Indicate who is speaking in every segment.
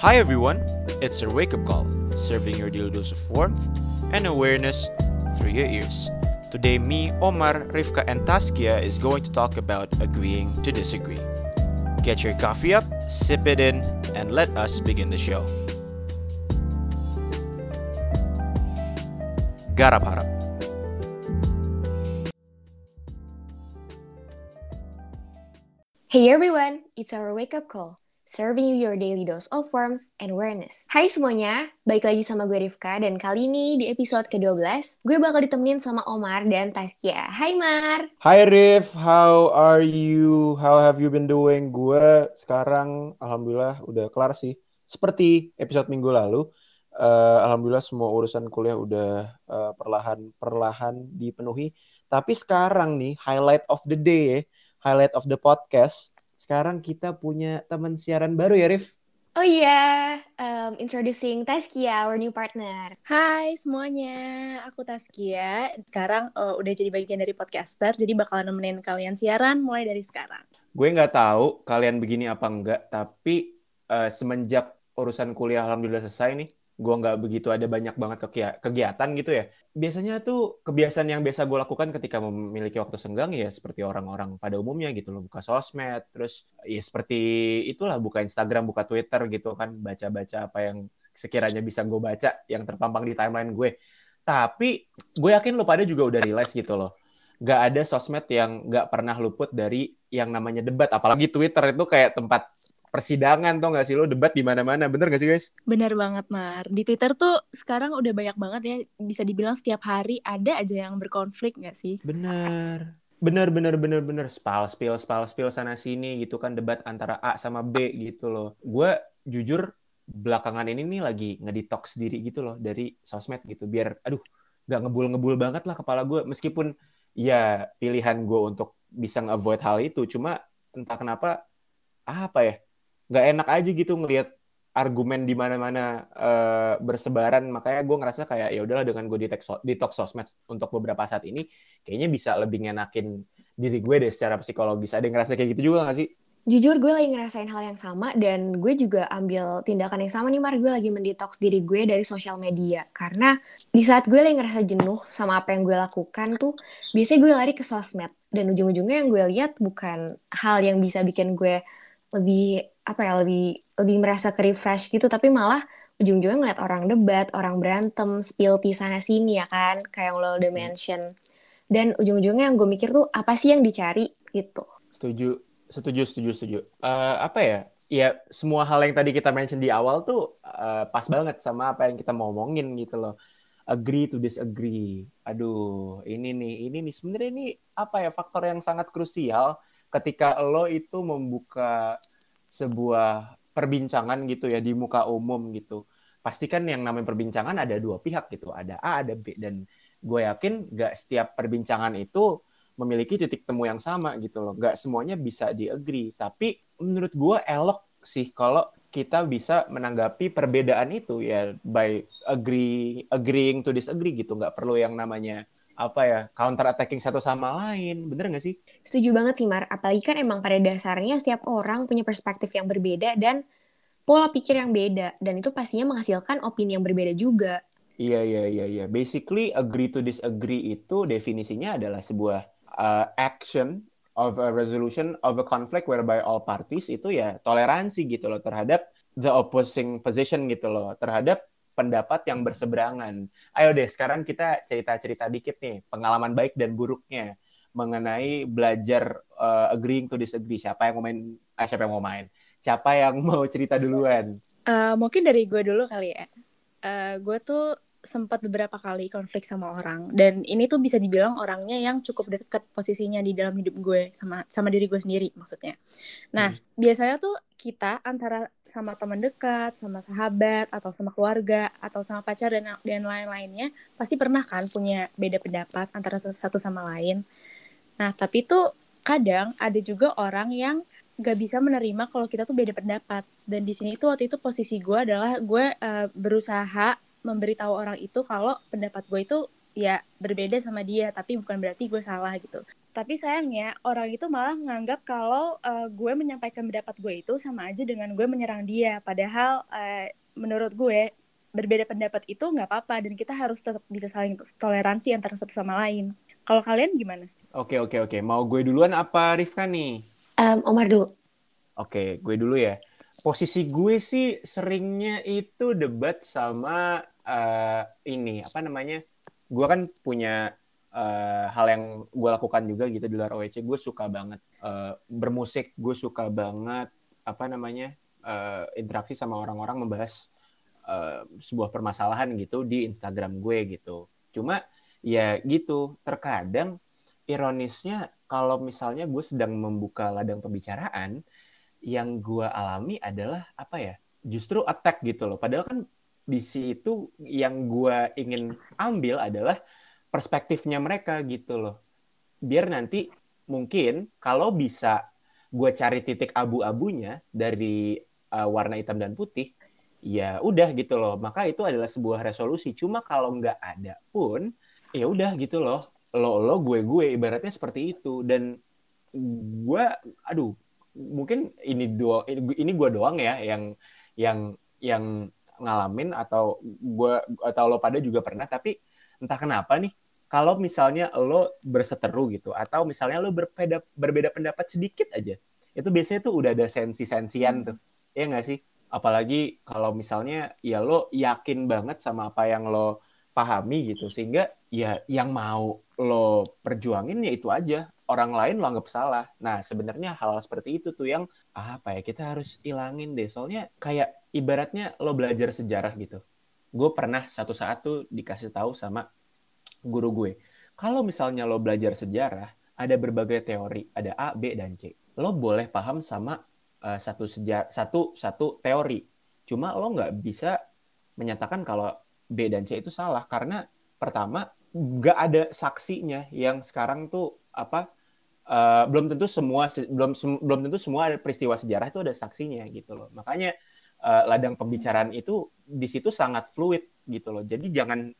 Speaker 1: Hi everyone, it's your wake up call, serving your daily dose of warmth and awareness through your ears. Today, me, Omar, Rivka, and Taskia is going to talk about agreeing to disagree. Get your coffee up, sip it in, and let us begin the show. Garap harap.
Speaker 2: Hey everyone, it's our wake up call, serving you your daily dose of warmth and awareness. Hai semuanya, balik lagi sama gue Rifka dan kali ini di episode ke-12, gue bakal ditemenin sama Omar dan Taskia. Hai Mar!
Speaker 3: Hi Rif, how are you? How have you been doing? Gue sekarang alhamdulillah udah kelar sih. Seperti episode minggu lalu, uh, alhamdulillah semua urusan kuliah udah uh, perlahan perlahan dipenuhi. Tapi sekarang nih highlight of the day ya, highlight of the podcast. Sekarang kita punya teman siaran baru ya Rif.
Speaker 2: Oh iya, um, introducing Taskia, our new partner.
Speaker 4: Hai semuanya, aku Taskia. Sekarang uh, udah jadi bagian dari podcaster, jadi bakalan nemenin kalian siaran mulai dari sekarang.
Speaker 3: Gue nggak tahu kalian begini apa enggak, tapi uh, semenjak urusan kuliah alhamdulillah selesai nih, gue nggak begitu ada banyak banget kegiatan gitu ya. Biasanya tuh kebiasaan yang biasa gue lakukan ketika memiliki waktu senggang ya seperti orang-orang pada umumnya gitu loh, buka sosmed, terus ya seperti itulah buka Instagram, buka Twitter gitu kan, baca-baca apa yang sekiranya bisa gue baca yang terpampang di timeline gue. Tapi gue yakin lo pada juga udah realize gitu loh. Gak ada sosmed yang gak pernah luput dari yang namanya debat. Apalagi Twitter itu kayak tempat persidangan tuh gak sih lo debat di mana-mana bener gak sih guys?
Speaker 4: Bener banget Mar. Di Twitter tuh sekarang udah banyak banget ya bisa dibilang setiap hari ada aja yang berkonflik gak sih?
Speaker 3: Bener. Bener bener bener bener spal spil spal spil sana sini gitu kan debat antara A sama B gitu loh. Gue jujur belakangan ini nih lagi ngedetox diri gitu loh dari sosmed gitu biar aduh gak ngebul-ngebul banget lah kepala gue meskipun ya pilihan gue untuk bisa nge-avoid hal itu cuma entah kenapa apa ya nggak enak aja gitu ngelihat argumen di mana-mana uh, bersebaran makanya gue ngerasa kayak ya udahlah dengan gue detox detox sosmed untuk beberapa saat ini kayaknya bisa lebih ngenakin diri gue deh secara psikologis ada yang ngerasa kayak gitu juga gak sih
Speaker 2: Jujur gue lagi ngerasain hal yang sama dan gue juga ambil tindakan yang sama nih Mar, gue lagi mendetox diri gue dari sosial media. Karena di saat gue lagi ngerasa jenuh sama apa yang gue lakukan tuh, biasanya gue lari ke sosmed. Dan ujung-ujungnya yang gue lihat bukan hal yang bisa bikin gue lebih apa ya lebih lebih merasa ke refresh gitu tapi malah ujung-ujungnya ngeliat orang debat orang berantem spill di sana sini ya kan? Kayak yang lo udah mention. Dan ujung-ujungnya yang gue mikir tuh apa sih yang dicari gitu.
Speaker 3: Setuju setuju setuju setuju. Uh, apa ya? Ya semua hal yang tadi kita mention di awal tuh uh, pas banget sama apa yang kita mau ngomongin gitu loh. Agree to disagree. Aduh ini nih ini nih. Sebenarnya ini apa ya faktor yang sangat krusial ketika lo itu membuka sebuah perbincangan gitu ya di muka umum gitu. Pastikan yang namanya perbincangan ada dua pihak gitu. Ada A ada B. Dan gue yakin gak setiap perbincangan itu memiliki titik temu yang sama gitu loh. Gak semuanya bisa di agree tapi menurut gue elok sih kalau kita bisa menanggapi perbedaan itu ya by agree agreeing to disagree gitu. Nggak perlu yang namanya apa ya counter attacking satu sama lain bener gak sih?
Speaker 2: Setuju banget sih Mar. Apalagi kan emang pada dasarnya setiap orang punya perspektif yang berbeda dan pola pikir yang beda dan itu pastinya menghasilkan opini yang berbeda juga.
Speaker 3: Iya iya iya iya. Basically agree to disagree itu definisinya adalah sebuah uh, action of a resolution of a conflict whereby all parties itu ya toleransi gitu loh terhadap the opposing position gitu loh. Terhadap pendapat yang berseberangan. Ayo deh, sekarang kita cerita-cerita dikit nih, pengalaman baik dan buruknya mengenai belajar uh, agreeing to disagree. Siapa yang mau main? Eh, siapa yang mau main? Siapa yang mau cerita duluan?
Speaker 4: Uh, mungkin dari gue dulu kali ya. Uh, gue tuh sempat beberapa kali konflik sama orang dan ini tuh bisa dibilang orangnya yang cukup dekat posisinya di dalam hidup gue sama sama diri gue sendiri maksudnya. Nah hmm. biasanya tuh kita antara sama teman dekat, sama sahabat atau sama keluarga atau sama pacar dan dan lain-lainnya pasti pernah kan punya beda pendapat antara satu sama lain. Nah tapi tuh kadang ada juga orang yang gak bisa menerima kalau kita tuh beda pendapat dan di sini tuh waktu itu posisi gue adalah gue uh, berusaha memberitahu orang itu kalau pendapat gue itu ya berbeda sama dia tapi bukan berarti gue salah gitu Tapi sayangnya orang itu malah menganggap kalau uh, gue menyampaikan pendapat gue itu sama aja dengan gue menyerang dia. Padahal uh, menurut gue berbeda pendapat itu nggak apa-apa dan kita harus tetap bisa saling toleransi antara satu sama lain. Kalau kalian gimana?
Speaker 3: Oke oke oke. Mau gue duluan apa Rifka nih?
Speaker 2: Um, Omar dulu.
Speaker 3: Oke, gue dulu ya. Posisi gue sih seringnya itu debat sama uh, ini apa namanya? Gue kan punya uh, hal yang gue lakukan juga gitu di luar OEC gue suka banget uh, bermusik gue suka banget apa namanya uh, interaksi sama orang-orang membahas uh, sebuah permasalahan gitu di Instagram gue gitu cuma ya gitu terkadang ironisnya kalau misalnya gue sedang membuka ladang pembicaraan yang gue alami adalah apa ya justru attack gitu loh padahal kan di situ yang gue ingin ambil adalah perspektifnya mereka gitu loh. Biar nanti mungkin kalau bisa gue cari titik abu-abunya dari uh, warna hitam dan putih, ya udah gitu loh. Maka itu adalah sebuah resolusi. Cuma kalau nggak ada pun, ya udah gitu loh. Lo lo gue gue ibaratnya seperti itu dan gue, aduh, mungkin ini dua ini, gue doang ya yang yang yang ngalamin atau gue atau lo pada juga pernah tapi entah kenapa nih kalau misalnya lo berseteru gitu atau misalnya lo berbeda berbeda pendapat sedikit aja itu biasanya tuh udah ada sensi-sensian tuh ya nggak sih? Apalagi kalau misalnya ya lo yakin banget sama apa yang lo pahami gitu sehingga ya yang mau lo perjuangin ya itu aja orang lain lo anggap salah nah sebenarnya hal, hal seperti itu tuh yang apa ya kita harus ilangin deh soalnya kayak ibaratnya lo belajar sejarah gitu gue pernah satu saat tuh dikasih tahu sama guru gue. Kalau misalnya lo belajar sejarah, ada berbagai teori, ada A, B, dan C. Lo boleh paham sama uh, satu sejarah, satu satu teori. Cuma lo nggak bisa menyatakan kalau B dan C itu salah karena pertama nggak ada saksinya yang sekarang tuh apa uh, belum tentu semua belum belum tentu semua ada peristiwa sejarah itu ada saksinya gitu loh. Makanya uh, ladang pembicaraan itu di situ sangat fluid gitu loh. Jadi jangan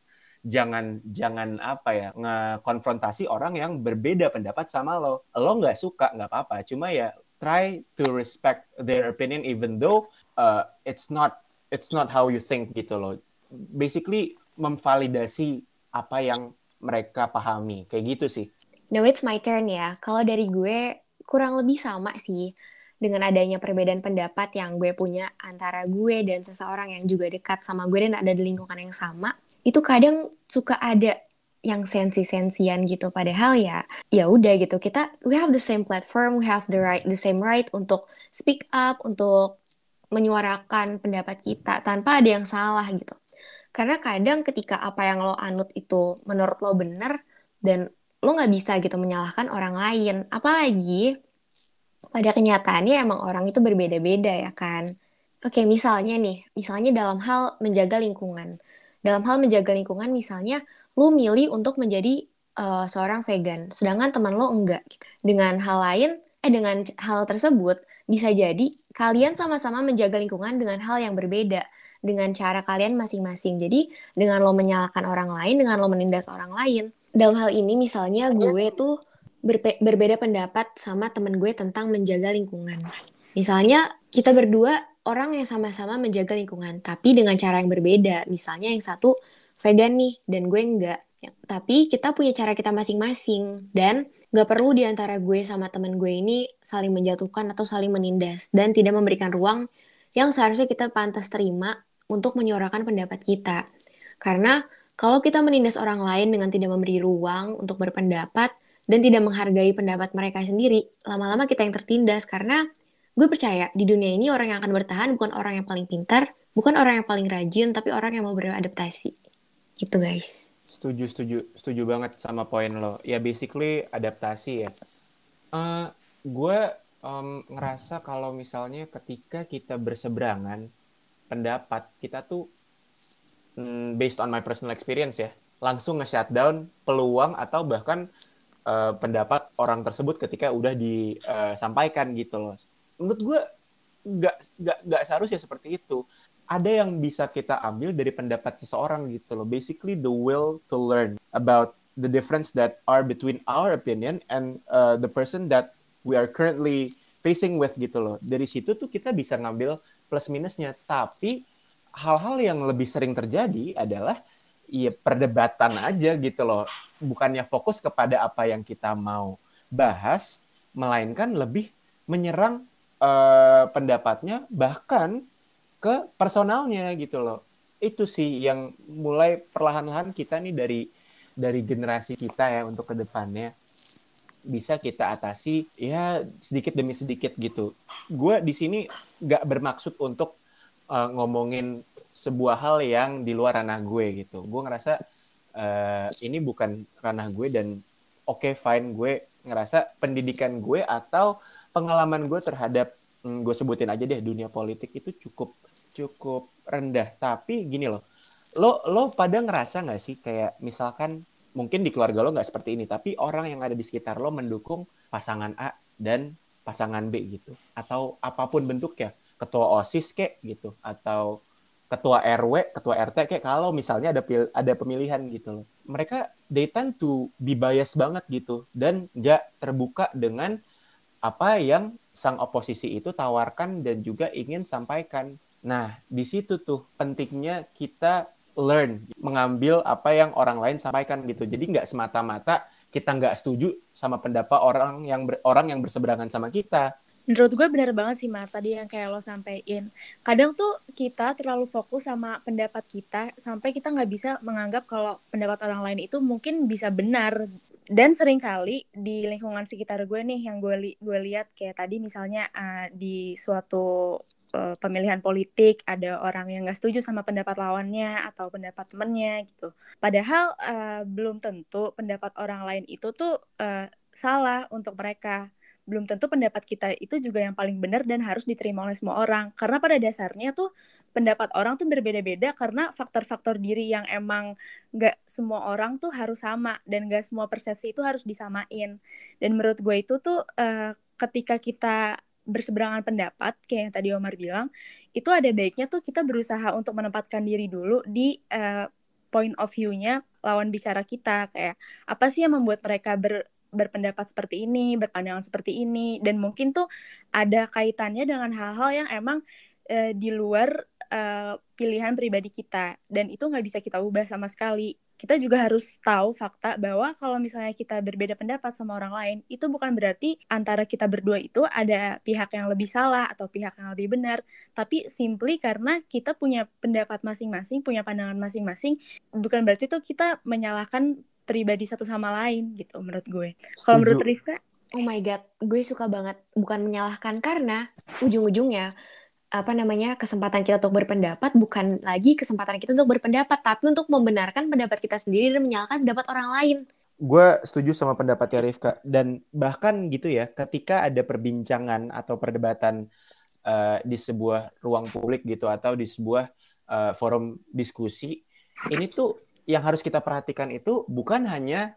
Speaker 3: jangan jangan apa ya ngekonfrontasi orang yang berbeda pendapat sama lo. Lo nggak suka nggak apa-apa. Cuma ya try to respect their opinion even though uh, it's not it's not how you think gitu loh. Basically memvalidasi apa yang mereka pahami. Kayak gitu sih.
Speaker 2: Now it's my turn ya. Kalau dari gue kurang lebih sama sih dengan adanya perbedaan pendapat yang gue punya antara gue dan seseorang yang juga dekat sama gue dan ada di lingkungan yang sama. Itu kadang suka ada yang sensi-sensian gitu. Padahal ya ya udah gitu. Kita we have the same platform we have the right the same right untuk speak up untuk menyuarakan pendapat kita tanpa ada yang salah gitu karena kadang ketika apa yang lo anut itu menurut lo bener dan lo nggak bisa gitu menyalahkan orang lain. Apalagi pada kenyataannya emang orang itu berbeda-beda ya kan. Oke misalnya nih misalnya dalam hal menjaga lingkungan. Dalam hal menjaga lingkungan misalnya lu milih untuk menjadi uh, seorang vegan sedangkan teman lo enggak. Dengan hal lain eh dengan hal tersebut bisa jadi kalian sama-sama menjaga lingkungan dengan hal yang berbeda dengan cara kalian masing-masing. Jadi dengan lo menyalahkan orang lain, dengan lo menindas orang lain. Dalam hal ini misalnya gue tuh berpe- berbeda pendapat sama temen gue tentang menjaga lingkungan. Misalnya kita berdua orang yang sama-sama menjaga lingkungan, tapi dengan cara yang berbeda. Misalnya yang satu vegan nih, dan gue enggak. Ya, tapi kita punya cara kita masing-masing, dan gak perlu di antara gue sama temen gue ini saling menjatuhkan atau saling menindas, dan tidak memberikan ruang yang seharusnya kita pantas terima untuk menyuarakan pendapat kita. Karena kalau kita menindas orang lain dengan tidak memberi ruang untuk berpendapat, dan tidak menghargai pendapat mereka sendiri, lama-lama kita yang tertindas karena gue percaya di dunia ini orang yang akan bertahan bukan orang yang paling pintar, bukan orang yang paling rajin, tapi orang yang mau beradaptasi. Gitu guys.
Speaker 3: Setuju, setuju, setuju banget sama poin lo. Ya basically adaptasi ya. Uh, gue um, ngerasa kalau misalnya ketika kita berseberangan pendapat, kita tuh um, based on my personal experience ya, langsung nge-shutdown peluang atau bahkan uh, pendapat orang tersebut ketika udah disampaikan gitu loh. Menurut gue nggak nggak nggak seharusnya seperti itu. Ada yang bisa kita ambil dari pendapat seseorang gitu loh. Basically the will to learn about the difference that are between our opinion and uh, the person that we are currently facing with gitu loh. Dari situ tuh kita bisa ngambil plus minusnya. Tapi hal-hal yang lebih sering terjadi adalah ya perdebatan aja gitu loh. Bukannya fokus kepada apa yang kita mau bahas, melainkan lebih menyerang uh, pendapatnya bahkan ke personalnya gitu loh. Itu sih yang mulai perlahan-lahan kita nih dari dari generasi kita ya untuk ke depannya bisa kita atasi ya sedikit demi sedikit gitu. Gue di sini nggak bermaksud untuk uh, ngomongin sebuah hal yang di luar ranah gue gitu. Gue ngerasa uh, ini bukan ranah gue dan oke okay, fine gue ngerasa pendidikan gue atau pengalaman gue terhadap hmm, gue sebutin aja deh dunia politik itu cukup cukup rendah. Tapi gini loh, lo lo pada ngerasa nggak sih kayak misalkan mungkin di keluarga lo nggak seperti ini, tapi orang yang ada di sekitar lo mendukung pasangan A dan pasangan B gitu, atau apa pun bentuknya, ketua osis kek gitu, atau ketua RW, ketua RT kayak kalau misalnya ada pil ada pemilihan gitu loh. Mereka they tend to be biased banget gitu dan nggak terbuka dengan apa yang sang oposisi itu tawarkan dan juga ingin sampaikan. Nah, di situ tuh pentingnya kita learn mengambil apa yang orang lain sampaikan gitu. Jadi nggak semata-mata kita nggak setuju sama pendapat orang yang ber, orang yang berseberangan sama kita
Speaker 4: Menurut gue benar banget sih, Mat, tadi yang kayak lo sampein. Kadang tuh kita terlalu fokus sama pendapat kita, sampai kita nggak bisa menganggap kalau pendapat orang lain itu mungkin bisa benar. Dan sering kali di lingkungan sekitar gue nih, yang gue, li gue lihat kayak tadi misalnya uh, di suatu uh, pemilihan politik, ada orang yang nggak setuju sama pendapat lawannya atau pendapat temennya gitu. Padahal uh, belum tentu pendapat orang lain itu tuh uh, salah untuk mereka belum tentu pendapat kita itu juga yang paling benar dan harus diterima oleh semua orang. Karena pada dasarnya tuh pendapat orang tuh berbeda-beda karena faktor-faktor diri yang emang gak semua orang tuh harus sama dan gak semua persepsi itu harus disamain. Dan menurut gue itu tuh uh, ketika kita berseberangan pendapat kayak yang tadi Omar bilang, itu ada baiknya tuh kita berusaha untuk menempatkan diri dulu di uh, point of view-nya lawan bicara kita kayak apa sih yang membuat mereka ber berpendapat seperti ini, berpandangan seperti ini, dan mungkin tuh ada kaitannya dengan hal-hal yang emang e, di luar e, pilihan pribadi kita, dan itu nggak bisa kita ubah sama sekali. Kita juga harus tahu fakta bahwa kalau misalnya kita berbeda pendapat sama orang lain, itu bukan berarti antara kita berdua itu ada pihak yang lebih salah atau pihak yang lebih benar, tapi simply karena kita punya pendapat masing-masing, punya pandangan masing-masing, bukan berarti tuh kita menyalahkan pribadi satu sama lain gitu menurut gue. Kalau menurut Rifka?
Speaker 2: Oh my god, gue suka banget bukan menyalahkan karena ujung-ujungnya apa namanya kesempatan kita untuk berpendapat bukan lagi kesempatan kita untuk berpendapat tapi untuk membenarkan pendapat kita sendiri dan menyalahkan pendapat orang lain.
Speaker 3: Gue setuju sama pendapatnya Rifka dan bahkan gitu ya ketika ada perbincangan atau perdebatan uh, di sebuah ruang publik gitu atau di sebuah uh, forum diskusi ini tuh yang harus kita perhatikan itu bukan hanya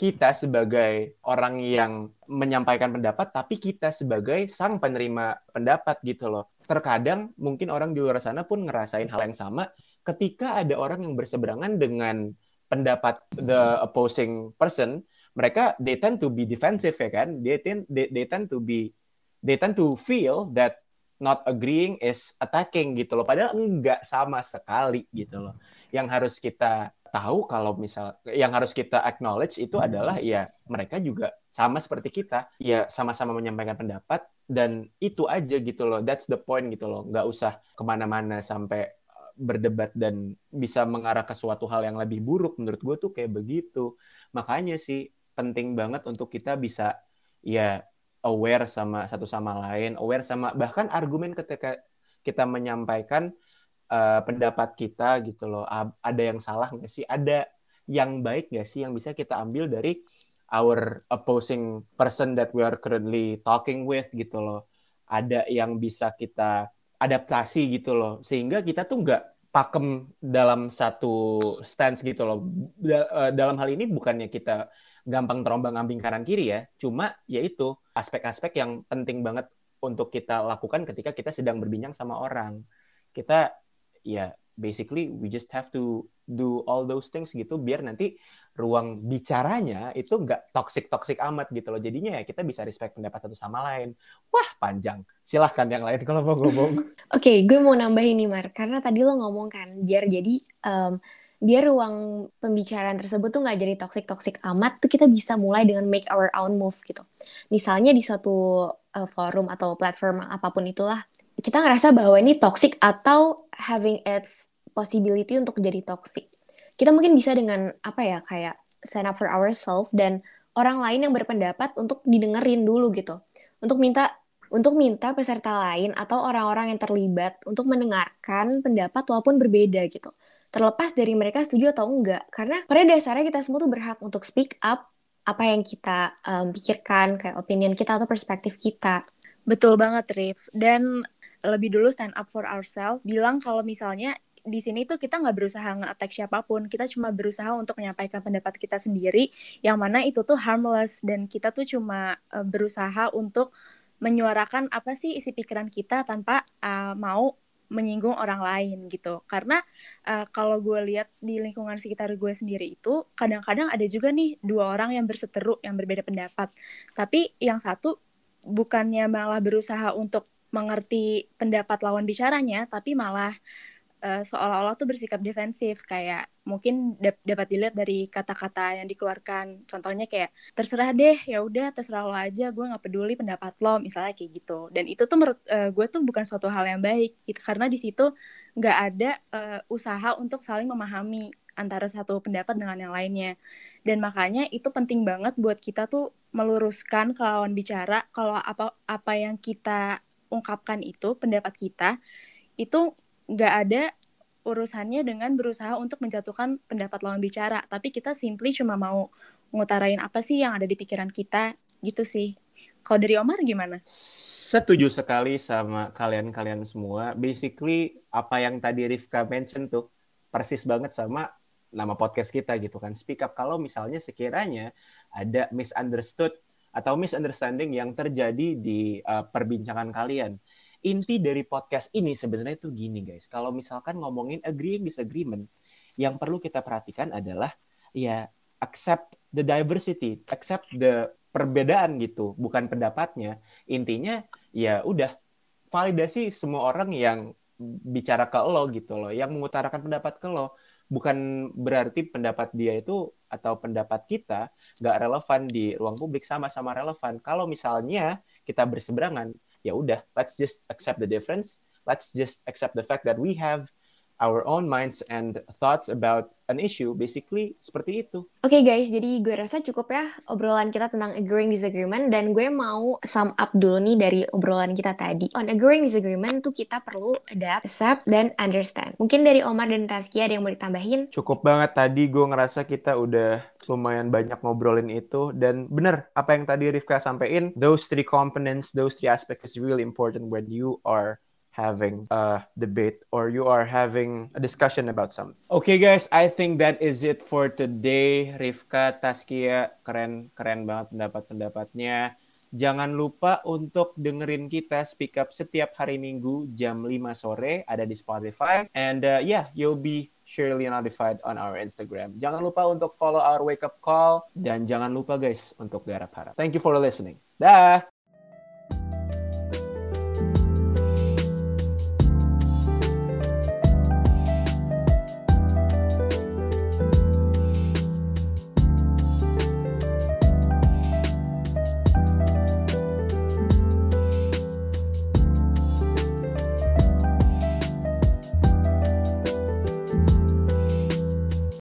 Speaker 3: kita sebagai orang yang menyampaikan pendapat, tapi kita sebagai sang penerima pendapat gitu loh. Terkadang mungkin orang di luar sana pun ngerasain hal yang sama ketika ada orang yang berseberangan dengan pendapat the opposing person, mereka they tend to be defensive ya kan? They tend they, they tend to be they tend to feel that not agreeing is attacking gitu loh. Padahal enggak sama sekali gitu loh. Yang harus kita tahu kalau misal yang harus kita acknowledge itu adalah ya mereka juga sama seperti kita. Ya sama-sama menyampaikan pendapat dan itu aja gitu loh. That's the point gitu loh. Nggak usah ke mana-mana sampai uh, berdebat dan bisa mengarah ke suatu hal yang lebih buruk. Menurut gue tuh kayak begitu. Makanya sih penting banget untuk kita bisa ya aware sama satu sama lain aware sama bahkan argumen ketika kita menyampaikan uh, pendapat kita gitu loh. Ada yang salah nggak sih? Ada yang baik nggak sih yang bisa kita ambil dari our opposing person that we are currently talking with gitu loh. Ada yang bisa kita adaptasi gitu loh. Sehingga kita tuh nggak pakem dalam satu stance gitu loh. Eh, dalam hal ini bukannya kita gampang terombang ambing kanan kiri ya. Cuma yaitu aspek-aspek yang penting banget untuk kita lakukan ketika kita sedang berbincang sama orang. Kita ya basically we just have to do all those things gitu biar nanti ruang bicaranya itu nggak toxic toxic amat gitu loh. Jadinya ya kita bisa respect pendapat satu sama lain. Wah panjang. Silahkan yang lain kalau mau ngomong.
Speaker 2: Oke okay, gue mau nambahin nih Mar. Karena tadi lo ngomong kan biar jadi um, biar ruang pembicaraan tersebut tuh nggak jadi toxic toxic amat tuh kita bisa mulai dengan make our own move gitu. Misalnya di suatu uh, forum atau platform apa pun itulah kita ngerasa bahwa ini toxic atau having its possibility untuk jadi toxic. Kita mungkin bisa dengan apa ya kayak stand up for ourselves dan orang lain yang berpendapat untuk didengerin dulu gitu. Untuk minta untuk minta peserta lain atau orang-orang yang terlibat untuk mendengarkan pendapat walaupun berbeda gitu. Terlepas dari mereka setuju atau enggak. Karena pada dasarnya kita semua tuh berhak untuk speak up apa yang kita um, pikirkan, kayak opinion kita atau perspektif kita.
Speaker 4: Betul banget, Rif. Dan lebih dulu stand up for ourselves, bilang kalau misalnya di sini tuh kita nggak berusaha nge-attack siapa pun, kita cuma berusaha untuk menyampaikan pendapat kita sendiri, yang mana itu tuh harmless dan kita tuh cuma uh, berusaha untuk menyuarakan apa sih isi pikiran kita tanpa uh, mau menyinggung orang lain gitu. Karena uh, kalau gue lihat di lingkungan sekitar gue sendiri itu kadang-kadang ada juga nih dua orang yang berseteru yang berbeda pendapat, tapi yang satu bukannya malah berusaha untuk mengerti pendapat lawan bicaranya, tapi malah uh, seolah-olah tuh bersikap defensif. Kayak mungkin dap dapat dilihat dari kata-kata yang dikeluarkan. Contohnya kayak terserah deh ya udah terserah lo aja gue nggak peduli pendapat lo misalnya kayak gitu. Dan itu tuh menurut uh, gue tuh bukan suatu hal yang baik. Gitu karena di situ nggak ada uh, usaha untuk saling memahami antara satu pendapat dengan yang lainnya. Dan makanya itu penting banget buat kita tuh meluruskan ke lawan bicara kalau apa apa yang kita ungkapkan itu pendapat kita itu nggak ada urusannya dengan berusaha untuk menjatuhkan pendapat lawan bicara, tapi kita simply cuma mau ngutarain apa sih yang ada di pikiran kita, gitu sih. Kalau dari Omar gimana?
Speaker 3: Setuju sekali sama kalian-kalian semua. Basically, apa yang tadi Rifka mention tuh, persis banget sama nama podcast kita gitu kan. Speak up kalau misalnya sekiranya ada misunderstood atau misunderstanding yang terjadi di uh, perbincangan kalian inti dari podcast ini sebenarnya itu gini guys. Kalau misalkan ngomongin agreeing disagreement, yang perlu kita perhatikan adalah ya accept the diversity, accept the perbedaan gitu, bukan pendapatnya. Intinya ya udah validasi semua orang yang bicara ke lo gitu loh, yang mengutarakan pendapat ke lo. Bukan berarti pendapat dia itu atau pendapat kita nggak relevan di ruang publik sama-sama relevan. Kalau misalnya kita berseberangan, ya udah let's just accept the difference let's just accept the fact that we have our own minds and thoughts about an issue basically seperti itu.
Speaker 2: Oke okay guys, jadi gue rasa cukup ya obrolan kita tentang agreeing disagreement dan gue mau sum up dulu nih dari obrolan kita tadi. On agreeing disagreement tuh kita perlu adapt, accept, dan understand. Mungkin dari Omar dan Taskia ada yang mau ditambahin?
Speaker 3: Cukup banget tadi gue ngerasa kita udah lumayan banyak ngobrolin itu dan bener apa yang tadi Rifka sampaikan, those three components, those three aspects is really important when you are having a debate or you are having a discussion about something. Okay guys, I think that is it for today. Rifka, Taskia, keren-keren banget pendapat-pendapatnya. Jangan lupa untuk dengerin kita speak up setiap hari Minggu jam 5 sore ada di Spotify. And uh, yeah, you'll be surely notified on our Instagram. Jangan lupa untuk follow our wake up call dan jangan lupa guys untuk garap harap. Thank you for listening. Dah.